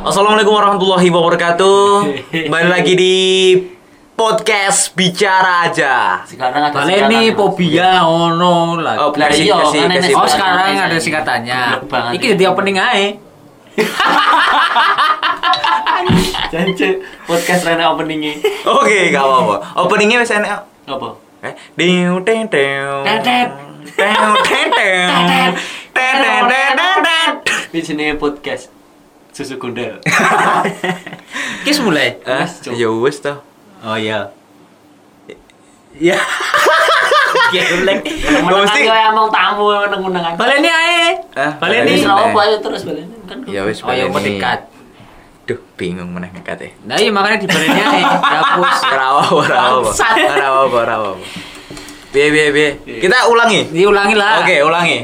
Assalamualaikum warahmatullahi wabarakatuh. Kembali lagi di podcast bicara aja. Sekarang ada Baleni singkatan, Mas. fobia ono lah. Oh, kasih, iya, kasih, kan kasih. Oh, sekarang ada singkatannya. Iki jadi opening ae. Janji podcast Rena openingnya. Oke, gak apa-apa. Openingnya wis enak. Apa? Eh, diu teng teng. Tetet. Teng teng teng. Teng teng teng teng teng. Di sini podcast susu gundel. Kis mulai. Eh, Cuk. ya toh. Oh iya. Ya. Gelek. Menengan mesti- yo emang tamu meneng-menengan. Baleni ae. Baleni. Terus baleni kan. Ya wis Oh baleni. penting cut. Duh, bingung meneh ngekat eh. Nah iya makanya di baleni ae. Ora ora apa-apa. Bangsat. Ora apa-apa, ora apa-apa. Piye piye piye. Kita ulangi. Diulangi lah. Oke, ulangi.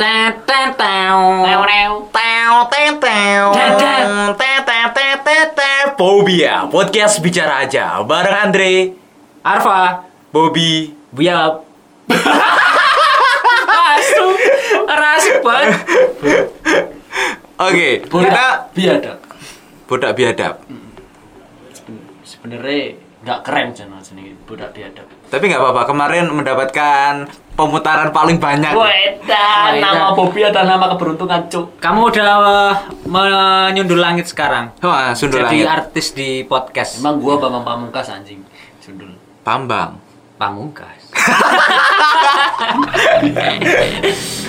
Teo Fobia podcast bicara aja bareng Andre Arfa. Bobby Biap. Asu. Rasik banget. Oke kita Bodak biadab. bodak biadab Seben- Sebenarnya nggak keren channel sini bodak biadab. tapi nggak apa-apa kemarin mendapatkan pemutaran paling banyak Wedan, Wedan. nama Bobby ada nama keberuntungan cuk. Kamu udah uh, menyundul langit sekarang. Wah, sundul Jadi langit artis di podcast. Emang gua Bambang Pamungkas anjing. Sundul. Pambang Pamungkas.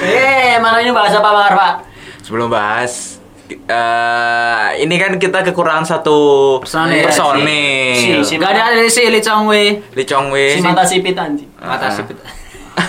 Eh, malah ini bahasa apa Bang Arfa? sebelum bahas eh, ini kan kita kekurangan satu Personil. personil. Si- si- Gak ada si Lee Chong Wei. Lee Chong Wei Si mata sipit anjing. Mata Ah. sipit.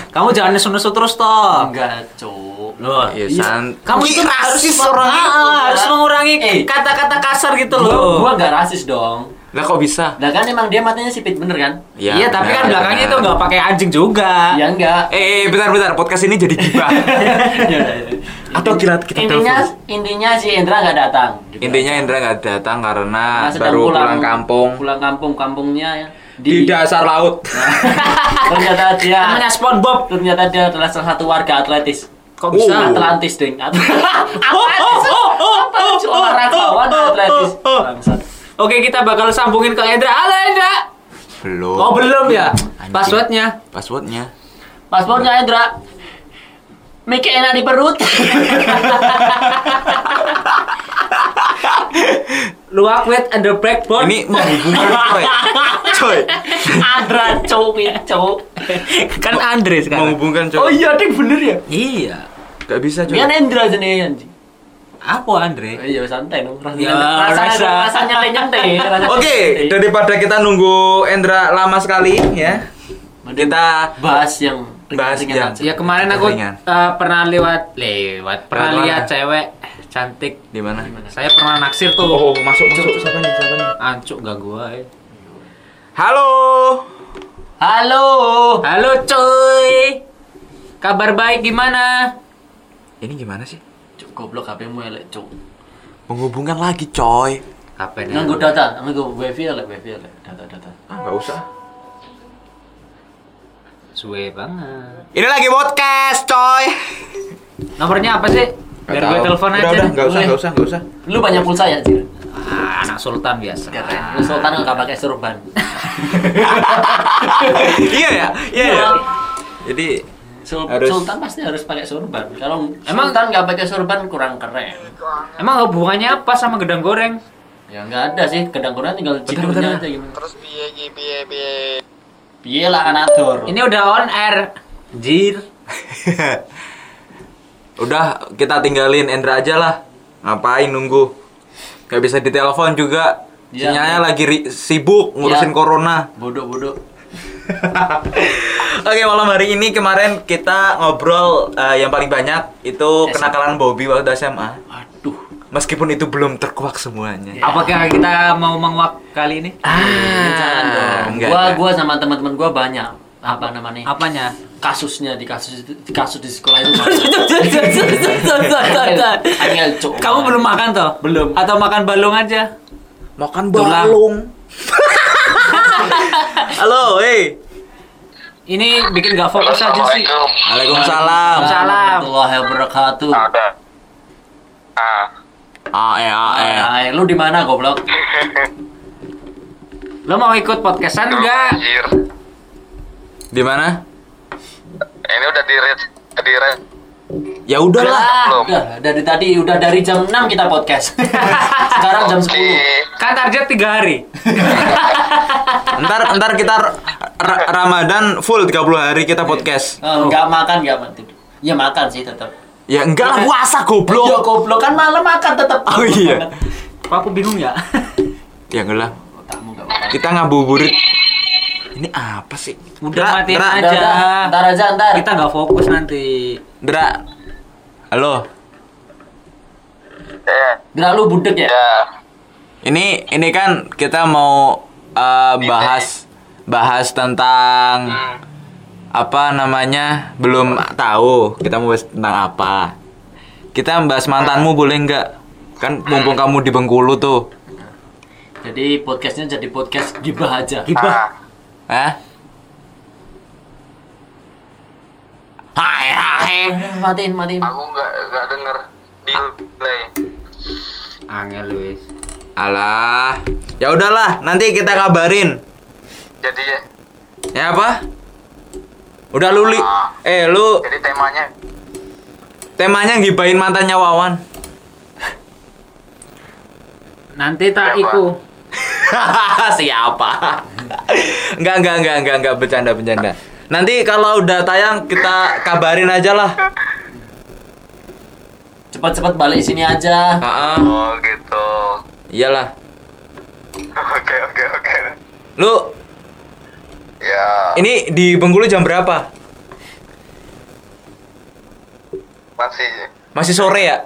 Kamu jangan nesu-nesu terus toh. Enggak, cuk. Loh, Iya, Iya. san- kamu itu rasis ah, orang itu. harus mengurangi Eh. kata-kata kasar gitu Gua, loh. gua enggak rasis dong. Lah kok bisa? Lah kan emang dia matanya sipit bener kan? Ya, iya, tapi kan belakangnya itu nggak pakai anjing juga. Ya enggak. Eh, eh, bentar bentar, podcast ini jadi gibah. Ya udah, ya udah. Atau kita kita intinya telepon. intinya si Indra nggak datang. Gitu. Intinya Indra nggak datang karena Nah, baru pulang, kampung Pulang kampung kampungnya ya. di dasar laut. ternyata dia Namanya SpongeBob. ternyata dia adalah salah satu warga atletis. Kok Oh. bisa? Atlantis ding. Atlantis. Atlantis. Olahragawan atletis. Bangsat. Oke, kita bakal sambungin ke Endra. Halo Endra. Belum. Oh, belum ya? Anjing. Passwordnya. Passwordnya. Paspornya Indra. Mikir enak di perut. Luak with under backbone. Ini menghubungkan coy. Coy. Andra cowi cow. kan Andre sekarang. Menghubungkan coy. Oh iya, ding bener ya. Iya. Gak bisa coy. Dia Indra jenis anjing. Apa Andre? Oh iya santai dong. Rasanya Ya, rasanya rasa. rasanya nyantai. rasanya Oke, nyantai. daripada kita nunggu Endra lama sekali ya. Kita bahas yang Bahas yang- aja. Ya kemarin aku uh, pernah lewat lewat pernah Lewat lihat mana? cewek cantik. di mana? Saya pernah naksir tuh. Oh, masuk masuk siapa nih? Siapa nih? Ancuk gak gua. eh. Halo. Halo. Halo cuy. Kabar baik gimana? Ini gimana sih? Goblok HP-mu elek, cuk. Menghubungkan lagi coy. Apa nih? Nganggo data, nganggo wifi elek, wifi elek, data-data. Ah, nggak usah. Suwe banget. Ini lagi podcast, coy. Nomornya apa sih? Biar gue telepon aja. Udah, nggak usah, nggak usah, nggak usah. Lu banyak pulsa ya, Cir? Ah, anak sultan biasa. Lu sultan enggak pakai surban. iya ya, iya ya. Jadi Sul- Harus- Sultan pasti harus pakai surban. Kalau Emang- sultan nggak pakai surban kurang keren. Emang hubungannya apa sama gedang goreng? Ya nggak ada sih, gedang goreng tinggal bentar. aja gimana. Terus piye piye piye. Piye lah atur. Ini udah on air. Jir. udah kita tinggalin Endra aja lah. Ngapain nunggu? Gak bisa ditelepon juga. Iya. Sinyalnya lagi ri- sibuk ngurusin Iya. corona. Bodoh-bodoh. Oke malam hari ini kemarin kita ngobrol eh, yang paling banyak itu SMA. kenakalan Bobby waktu SMA. Aduh. Meskipun itu belum terkuak semuanya. Ya. Apakah kita mau menguak kali ini? Ah, enggak, gua enggak. gua sama teman-teman gua banyak apa namanya? Apanya? kasusnya di kasus di kasus di sekolah itu. Kamu belum makan toh? Belum. Atau makan balung aja? Makan balung. Halo, hei. Ini bikin gak fokus aja sih. Assalamualaikum. Waalaikumsalam. Salam. Warahmatullahi wabarakatuh. Ada. Ah, Ah, eh, ah, eh. Eh, lu di mana goblok? Lo mau ikut podcastan enggak? anjir. Di mana? Ini udah di red, di red. Ya udahlah. Udah, dari tadi udah dari jam 6 kita podcast. Sekarang jam 10. Di Kan target 3 hari. Ntar ntar kita ra- ra- Ramadan full 30 hari kita podcast. Eh, Enggak makan, enggak makan. Ya makan sih tetap. Ya enggak lah puasa Iya goblok. goblok kan malam makan tetap. Oh iya. Kok aku bingung ya? Ya enggak lah. Kita ngabuburit. Ini apa sih? Udah Dra, matiin Dra, aja. Udah, udah. Ntar aja, ntar. Kita gak fokus nanti. Dra. Halo. eh, Udah lu budek ya? ya. Ini ini kan kita mau eh, bahas bahas tentang apa namanya belum tahu kita mau bahas tentang apa kita bahas mantanmu boleh nggak kan mumpung kamu di Bengkulu tuh Jadi podcastnya jadi podcast gibah aja. Gibah. Ah, Hah? Hai hai Matiin, matiin. aku nggak nggak denger di play. Angel Luis. alah ya udahlah nanti kita kabarin Jadi ya, ya apa udah lu li eh lu jadi temanya temanya gibain mantannya Wawan Nanti tak Siapa? iku. Siapa? enggak, enggak, enggak, enggak, enggak bercanda, bercanda. Nanti kalau udah tayang kita kabarin aja lah. Cepat-cepat balik sini aja. Ah. oh gitu. iyalah. Oke oke oke. Lu Ya ini di Bengkulu jam berapa? masih Masih sore ya?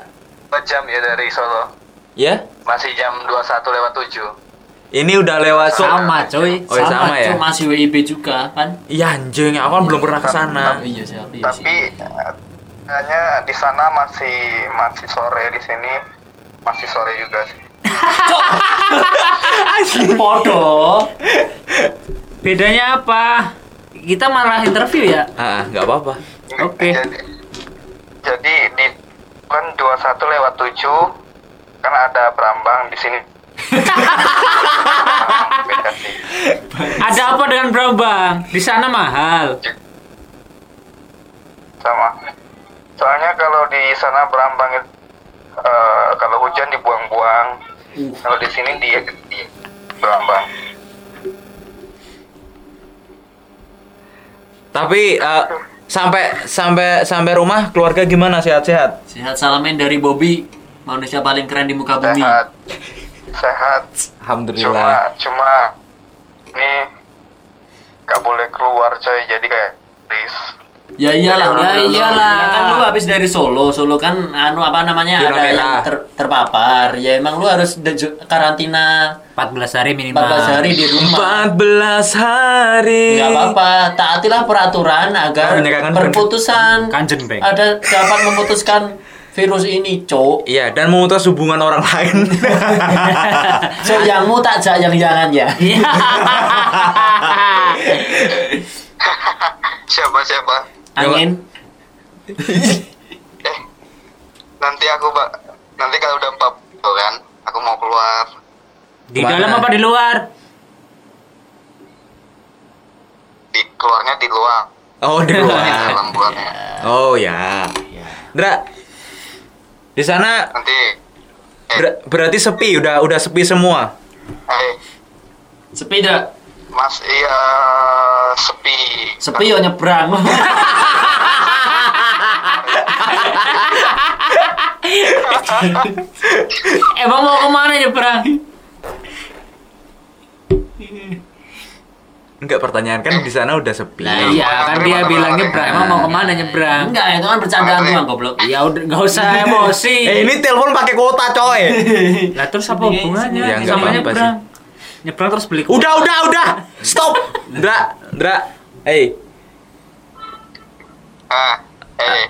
dua jam ya dari Solo. Ya? Masih jam 21 lewat 7 Ini udah lewat so Sama coy, Oh, iya, sama ya? cuy, masih WIB juga kan? Iya anjing, aku kan belum pernah ke sana. Iya iya sih. Tapi hanya di sana masih masih sore di sini masih sore juga sih. Podo. Bedanya apa? Kita malah interview ya? Ah, enggak apa-apa. Oke. Jadi, jadi di kan 21 lewat 7 kan ada Brambang di sini. Ada apa dengan Brambang? Di sana mahal. Sama. Soalnya kalau di sana Brambang itu eh, kalau hujan dibuang-buang. Kalau di sini dia di Brambang. Tapi eh, sampai sampai sampai rumah keluarga gimana sehat-sehat? Sehat salamin dari Bobby, manusia paling keren di muka bumi. Sehat. Sehat. Cuma Alhamdulillah. cuma ini nggak boleh keluar coy jadi kayak ris. Ya iyalah, Ya ya iyalah. Kan lu habis dari Solo, Solo kan anu apa namanya Zona ada yang ter- terpapar. Ya emang lu harus karantina 14 hari minimal. 14 hari di rumah. 14 hari. Gak apa-apa, taatilah peraturan agar Oh, kan- perputusan Kanjen, ada dapat memutuskan virus ini, cok. Iya, dan memutus hubungan orang lain. So yangmu tak jak yang jangan ya. Iya. Siapa siapa? Angin. Eh, nanti aku pak, nanti kalau udah empat kan, aku mau keluar. Di Ke mana? dalam apa di luar? Di keluarnya di luar. oh, di Di luar. dalam keluarnya. Oh, ya. Dra. Di sana Nanti, eh, ber- berarti sepi, udah udah sepi semua. eh, Sepeda. mas, iya sepi. Sepi yo nyebrang. Emang mau ke mana nyebrang? Enggak pertanyaan kan di sana udah sepi. Nah, iya kan dia bilang nyebrang. Emang mau ke mana nyebrang? Enggak, itu kan bercandaan doang goblok. Ya udah nggak usah emosi. Eh, ini telepon pakai kuota, coy. Lah terus apa hubungannya Ya, sama apa-apa nyebrang? Nyebrang terus beli Udah, udah, udah. Stop. Dra, Dra. Hey. Ah, eh,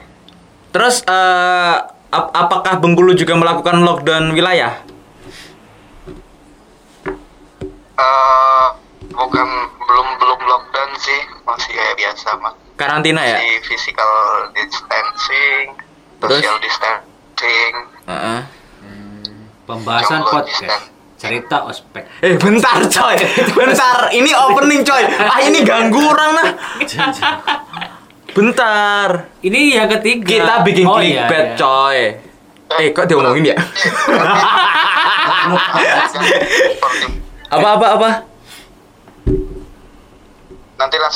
Terus eh ap- apakah Bengkulu juga melakukan lockdown wilayah? eh, bukan belum belum biasa mas Karantina ya? di physical distancing Terus? social distancing Heeh. Pembahasan Jomblo podcast. distant. Cerita ospek. Eh bentar coy, bentar. Ini opening coy. Ah ini ganggu orang nah. Bentar. Ini yang ketiga. Kita bikin Oh, iya, clickbait iya. coy. Eh kok diomongin ya? Apa apa apa? Nanti lah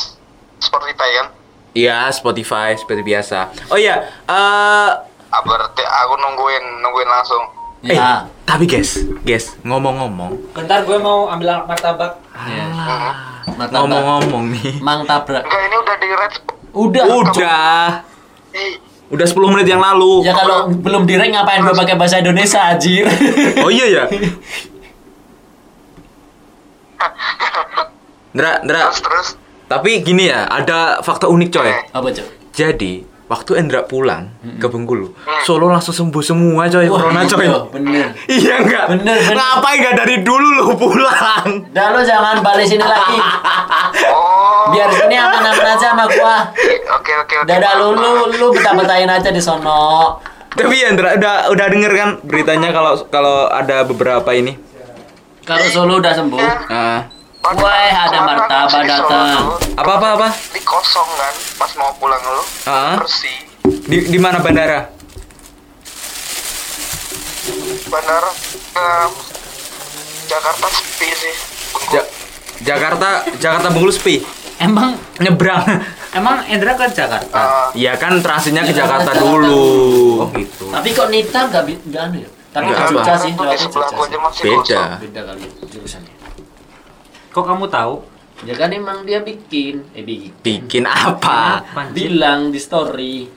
Spotify kan Iya Spotify seperti biasa. Oh iya, eh ah, berarti aku nungguin nungguin langsung eh, Ya. tapi guys, guys ngomong-ngomong, Bentar gue mau ambil martabak. Ya. Mhm. Martabak. ngomong-ngomong nih. Mang tabrak. enggak ini udah di red Udah. Udah, udah 10 menit yang lalu. Ya kalau belum direk ngapain gue pakai bahasa Indonesia anjir. Oh iya ya. Ndra, Ndra, terus terus tapi gini ya, ada fakta unik coy. Apa, Cok? Jadi, waktu Endra pulang ke Bengkulu, Solo langsung sembuh semua coy, corona coy. iya, bener. Iya enggak? Bener, bener. Ngapain enggak dari dulu lu pulang? Dah lu jangan balik sini lagi. oh Biar sini aman-aman aja sama gua. oke oke oke Dadah lu lu lu betah-betahin aja di sono. Tapi ya Endra udah udah denger kan beritanya kalau kalau ada beberapa ini. Kalau Solo udah sembuh, Ah, Padahal Wah, ada martabak datang. apa apa apa? di kosong kan pas mau pulang lu Ah. bersih Di di mana bandara? bandara em, Jakarta sepi sih. Ja- Jakarta Jakarta Bengkulu sepi. Emang Nyebrang. emang Endra ke Jakarta. Ah, Iya kan transitnya ke Iya, Jakarta Jakarta. dulu. Oh gitu. tapi kok Nita nggak bi- nggak anu ya? Tapi. Jogja sih, Jogja sih. Beda. Beda kali jurusannya. Kok kamu tahu? Ya kan emang dia bikin, eh bikin. Bikin apa? Bilang di story.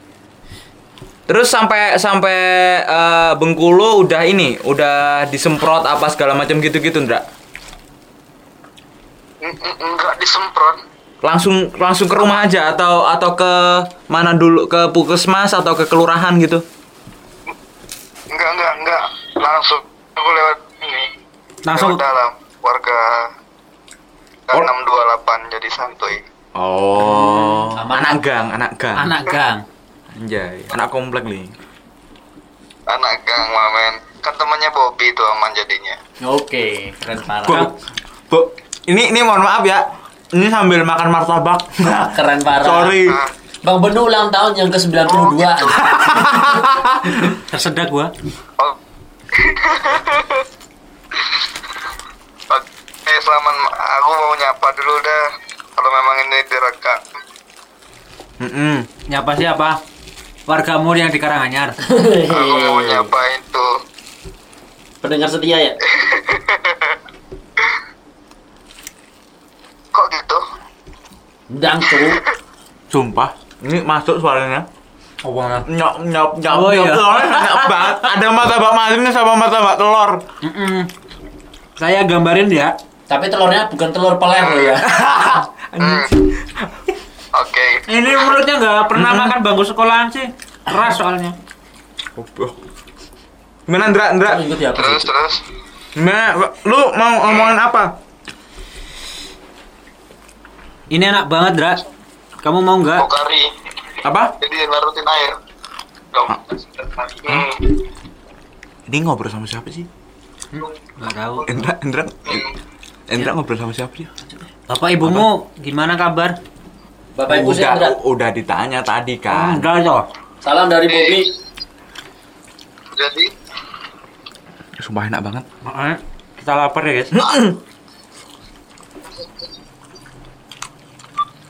Terus sampai sampai eh, Bengkulu udah ini, udah disemprot apa segala macam gitu-gitu, Ndra? Enggak disemprot Langsung langsung ke rumah aja atau atau ke mana dulu ke puskesmas atau ke kelurahan gitu? enggak enggak enggak langsung aku lewat ini Langsung- lewat dalam warga Oh. 628 jadi santuy Oh, Aman. anak gang, anak gang. Anak gang. Anjay, anak komplek nih. anak gang mamen kan temannya Bobby itu aman jadinya Oke, keren Bu, parah. bu, ini ini mohon maaf ya. Ini sambil makan martabak. Keren parah. Sorry. Ah, Bang Benu ulang tahun yang ke-92. Oh, gitu. Tersedak gua. oh. Oke, selamat aku mau nyapa dulu dah kalau memang ini direkam Mm-mm. Nyapa siapa? Wargamu yang di Karanganyar. aku mau nyapa itu Pendengar setia ya? kok gitu Ndang tuh. Sumpah, ini masuk suaranya. Oh, mana? Nyok nyok nyok Oh, nyok iya. telurnya enak banget. Ada martabak masin sama martabak telur. Mm-mm. Saya gambarin ya. Tapi telurnya bukan telur peler loh ya. Hmm. oke Ini mulutnya nggak pernah makan bangku sekolahan sih. Keras soalnya. Gimana Ndra, Ndra? Terus terus Gimana? Lu mau ngomongin apa? Ini enak banget, Dra. Kamu mau nggak? Pokari Apa? jadi larutin air dong hmm. Ini ngobrol sama siapa sih? Nggak tahu. Endra, Endra, Endra ngobrol sama siapa sih? Bapak ibumu gimana kabar? Bapak Ibu udah, Sendra. udah ditanya tadi kan. Enggak toh. Salam dari Bobby. jadi Sumpah enak banget. Makanya kita lapar ya, guys.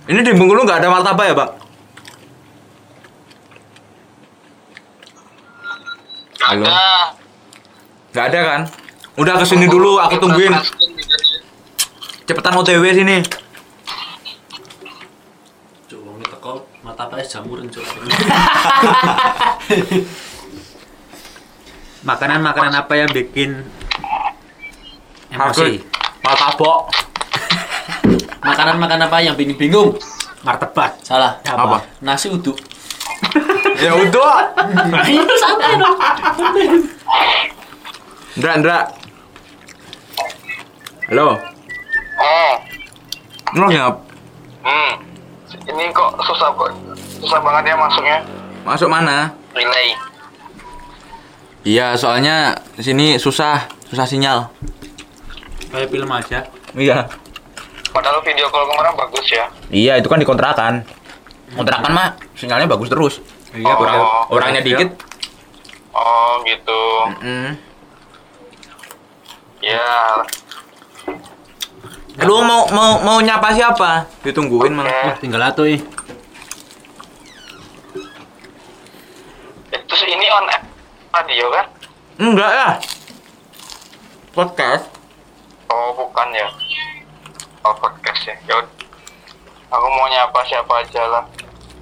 Ini di Bengkulu nggak ada martabak ya, Bang? Halo. ada Nggak ada kan? Udah ke sini dulu, aku tungguin. Cepetan OTW sini. Cuk, wong ini teko mata paes jamuran cuk. Makanan-makanan apa yang bikin emosi? Martabak. Makanan-makanan apa yang bikin bingung? Martabak. Salah. Apa? Nasi uduk. Ya. Ayo santai dong. Ndra, Ndra. Halo. Oh lagi ngap? hmm ini kok susah kok susah banget ya masuknya Masuk mana? relay Iya, soalnya di sini susah, susah sinyal. Kayak film aja. Iya. padahal video call kemarin bagus ya Iya, itu kan dikontrakan. Kontrakan mah sinyalnya bagus terus. Iya, Oh. betul. Orangnya dikit. oh gitu Mm. ya Lu mau mau mau nyapa siapa? Ditungguin mana? Wah, tinggal atuh ih. Eh, terus ini on radio kan Enggak ya. Podcast. oh bukan ya oh podcast ya Yaudah. aku mau nyapa siapa aja lah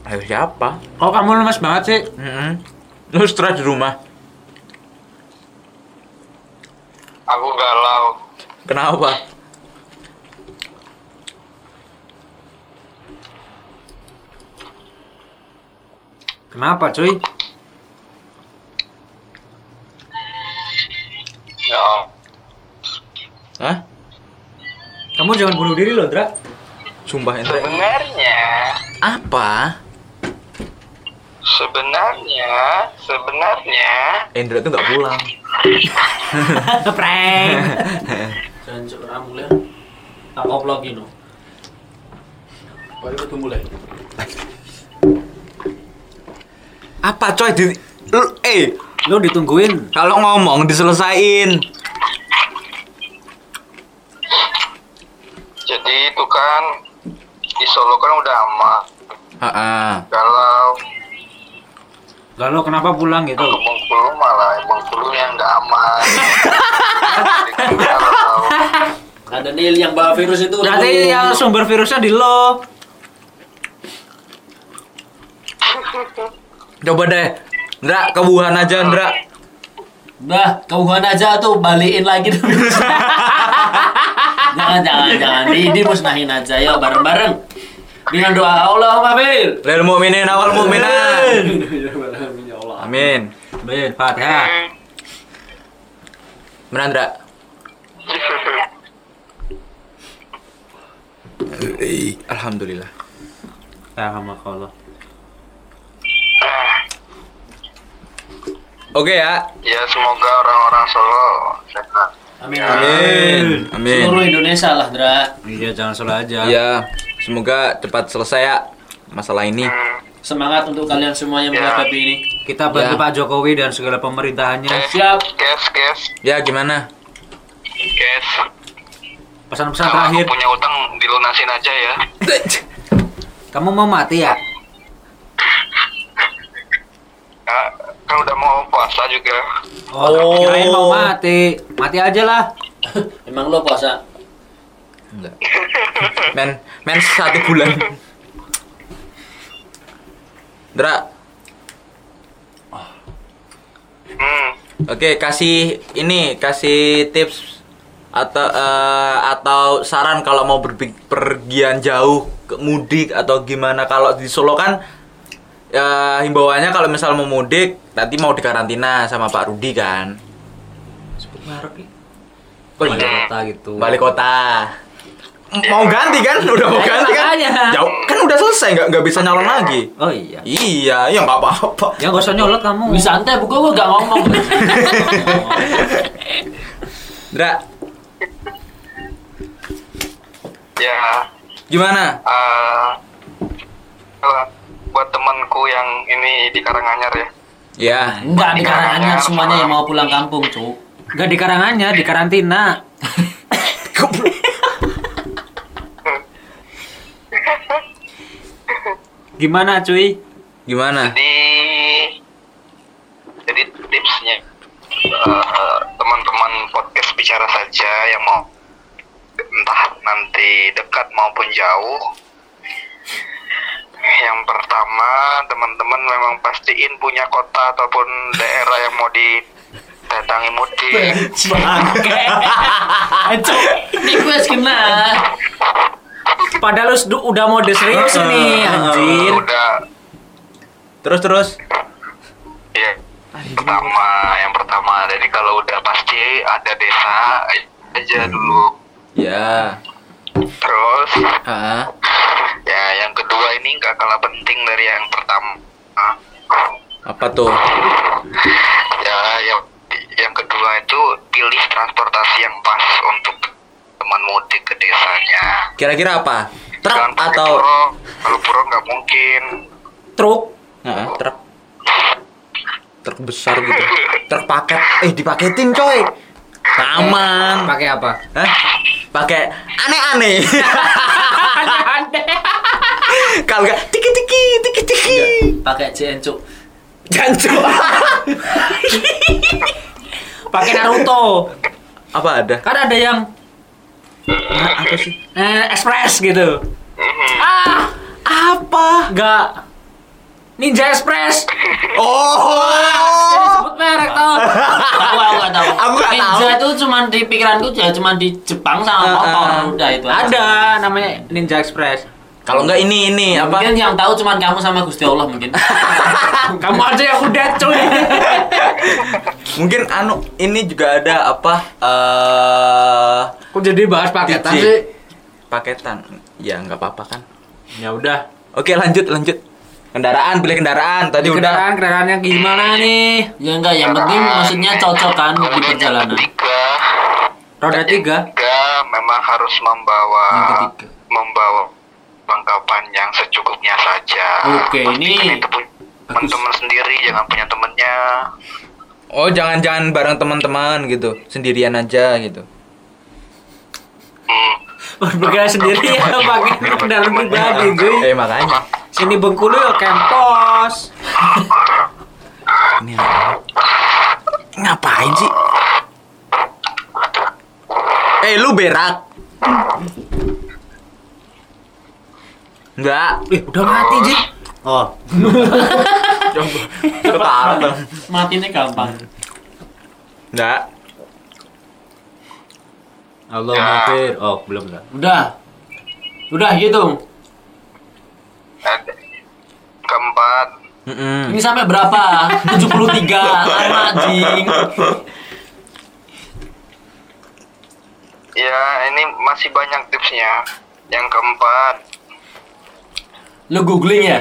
Ayo siapa? Kok kamu lemas banget sih? Mm Lu stres di rumah. aku galau Kenapa? Kenapa, cuy? ya Hah? Kamu jangan bunuh diri loh, Dra. Sumpah ente. sebenarnya Apa? sebenarnya sebenarnya Indra tuh nggak pulang. Prank. Jangan ra mulai. Tak upload no. Baru itu mulai. Apa coy di lu, eh Lu ditungguin. kalau ngomong diselesain. jadi itu kan di Solo kan udah aman Heeh. galau Galau kenapa pulang gitu? ke Bengkulu malah Bengkulu yang nggak aman. Ada Nil yang bawa virus itu. Berarti yang sumber virusnya di lo. Coba deh. Ndra, ke Wuhan aja, Ndra. Udah, kau gua aja tuh balikin lagi tuh jangan jangan jangan di dimusnahin aja ya bareng-bareng. Dengan doa Allahumma bil. Lil mukminin awal. Ya Allah. Amin. Ben, Fatihah. Benar, Ndra? Eh, Alhamdulillah. Alhamdulillah. Oke ya. ya semoga orang-orang Solo sehat Amin. Amin. Amin. Seluruh Indonesia lah, Dra. Iya, jangan salah aja. Ya, semoga cepat selesai ya masalah ini. Semangat untuk kalian semua yang menghadapi ini. Kita bantu Ya. Pak Jokowi dan segala pemerintahannya. Siap. Kes, kes, Ya, gimana? kes. Pesan-pesan Kalau aku terakhir. punya utang dilunasin aja ya. Kamu mau mati ya? Ya, kan udah mau puasa juga. Oh, kirain mau mati. Mati aja lah. Emang lo puasa? Enggak. Men, men satu bulan. Ndra, Hmm, oke kasih ini kasih tips atau eh, atau saran kalau mau berpi- pergian jauh ke mudik atau gimana kalau di Solo kan ya himbauannya kalau misal mau mudik nanti mau dikarantina sama Pak Rudi kan Sebut merek nih. Oh Balik iya. kota gitu. balik kota mau ganti kan udah mau ganti kan jauh kan udah selesai nggak nggak bisa nyalon lagi Oh iya. iya ya nggak apa-apa Ya gak usah nyolot kamu. Bisa santai, buku gua gak ngomong. Ndra ya. gimana eh, eh, buat temanku yang ini di Karanganyar ya. ya Enggak di Karanganyar semuanya yang mau pulang kampung, Cuk. Gak di karangannya, di karantina. Gimana cuy? gimana Jadi jadi tipsnya eh, teman-teman podcast bicara saja yang mau entah nanti dekat maupun jauh. Yang pertama, teman-teman memang pastiin punya kota ataupun daerah yang mau didatangi mudik. Ini gue kena. Padahal lu sudah- udah mode serius nih, anjir. Udah. Terus terus? Ya pertama, yang pertama. Jadi kalau udah pasti ada desa aja dulu. ya Terus? Ah ini nggak kalah penting dari yang pertama. Apa tuh? ya, yang yang kedua itu pilih transportasi yang pas untuk teman mudik ke desanya. Kira-kira apa? Truk Jangan atau puro. Kalau puro nggak mungkin. Truk. Heeh, truk? Truk besar gitu. Truk paket. Eh, dipaketin coy. Aman. Pakai apa? Hah? Pakai aneh-aneh. Kalau enggak tiki tiki tiki tiki. Pakai JN cuk. Jancu. Pakai Naruto. Apa ada? Kan ada yang Nah, apa sih? eh, express gitu. Ah, Apa? enggak. Ninja Express. Oh. Sebut merek tau. Aku aku nggak tahu. Aku nggak Ninja tahu. itu cuma di pikiranku ya cuma di Jepang sama motor udah itu. Ada namanya Ninja Express. Kalau enggak ini ini apa? Mungkin yang tahu cuma kamu sama Gusti Allah mungkin. Kamu aja yang udah cuy. Mungkin anu ini juga ada apa? Eh Kok jadi bahas paketan DJ. sih? paketan. Ya nggak apa-apa kan. Ya udah. Oke, lanjut lanjut. Kendaraan, pilih kendaraan. Tadi udah. kendaraan kendaraannya gimana nih? ya enggak, yang penting maksudnya cocok kan di perjalanan. Tiga, Roda tiga. tiga memang harus membawa Yang membawa perlengkapan yang secukupnya saja. Oke, ini itu punya teman-teman sendiri, jangan punya temennya. Oh, jangan-jangan bareng teman-teman gitu. Sendirian aja gitu. Hmm. Bergaya sendiri ya pakai kendaraan pribadi cuy. Eh, makanya. Sini Bengkulu ya Kempos. Ini apa? Ngapain sih? Eh, lu berak. Enggak. Eh, udah mati, Ji. oh, Coba. Coba. matinya gampang. Enggak. Allah Ya. maafir. Oh, belum enggak. Udah. Udah gitu. Ada. Keempat, Mm-mm. Ini sampai berapa? 73 lama anjing. ya ini masih banyak tipsnya. Yang keempat, Lu googling ya?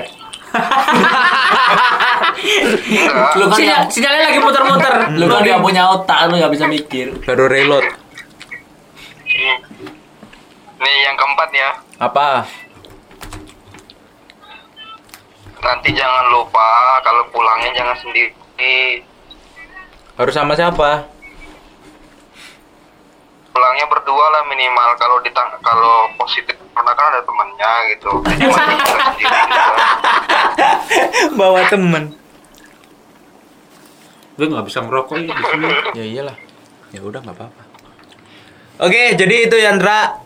Lu kan Sinyal, sinyalnya lagi muter-muter. lu kan gak punya otak, lu gak bisa mikir. Baru reload. Nih yang keempat ya. Apa? Nanti jangan lupa kalau pulangnya jangan sendiri. Harus sama siapa? Pulangnya berdua lah minimal. Kalau ditang kalau positif karena kan ada temannya gitu. Jadi sendiri. gitu. Bawa temen. Gue nggak bisa ngerokok ya di sini. Ya iyalah. Ya udah nggak apa-apa. Oke, jadi itu Yandra.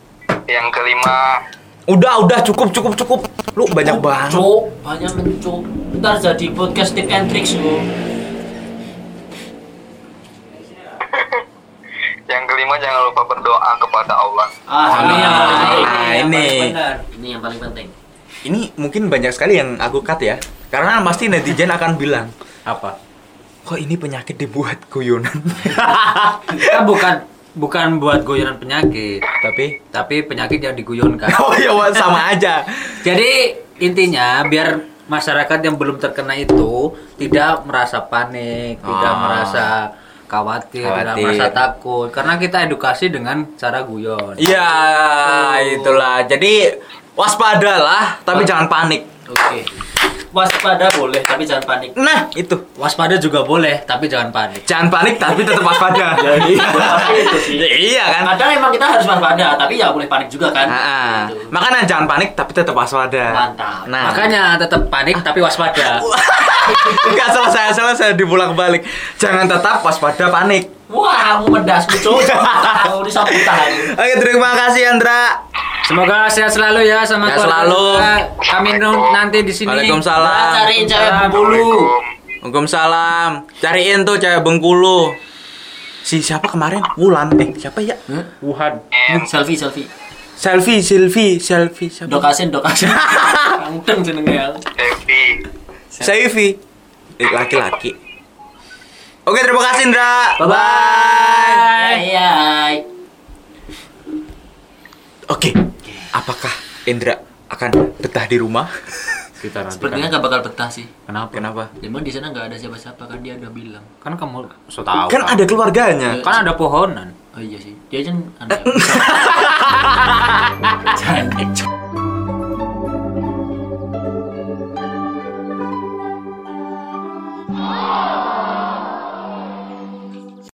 Yang kelima, Udah, udah cukup, cukup, cukup. Lu banyak banget. Cuk, banyak mencuk. Ntar jadi podcast tip and tricks lu. yang kelima jangan lupa berdoa kepada Allah. Ah, ini yang Ah, paling penting. yang ini. Ini yang paling penting. Ini mungkin banyak sekali yang aku cut ya. Karena pasti netizen akan bilang, Apa? kok ini penyakit dibuat guyonan. Kita bukan bukan buat guyonan penyakit, Tapi, tapi penyakit yang diguyonkan. oh ya sama aja. Jadi intinya biar masyarakat yang belum terkena itu tidak merasa panik, tidak Ah. merasa khawatir, tidak Khawatir. merasa takut. Karena kita edukasi dengan cara guyon. Iya, itulah. Jadi waspadalah, tapi jangan panik. Oke. Waspada boleh, tapi jangan panik. Nah, itu. Waspada juga boleh, tapi jangan panik. Jangan panik tapi tetap waspada. Itu sih. iya kan? Kadang emang kita harus waspada, tapi ya boleh panik juga kan. Ah, ah. Gitu. Makanya jangan panik tapi tetap waspada. Mantap. Nah, Makanya tetap panik tapi waspada. Enggak selesai selesai dipulang balik. Jangan tetap waspada panik. Wah, kamu medas lucu. Kau disambutan. Oke, terima kasih Andra. Semoga sehat selalu ya sama Sehat keluarga selalu. Kami nanti di sini. Waalaikumsalam. Nah, cariin cewek bulu. Assalamualaikum. Waalaikumsalam. Cariin tuh cewek Bengkulu. Si siapa kemarin? Wulan. Eh, siapa ya? Wuhan. Selfie, selfie. Selfie, selfie, selfie. Siapa? Dokasin, dokasin. Kangdeng jenenge ya. Devi. Selfie. Eh, laki-laki. Oke, terima kasih Indra. Bye bye. Hai, hai. Oke. Apakah Indra akan betah di rumah? kita nanti. Sepertinya kan. gak bakal betah sih. Kenapa? Kenapa? Emang di sana nggak ada siapa-siapa kan dia udah bilang. Kan kamu so tahu. Kan ada keluarganya. kan ada pohonan. Oh iya sih. Dia kan aneh. Jangan.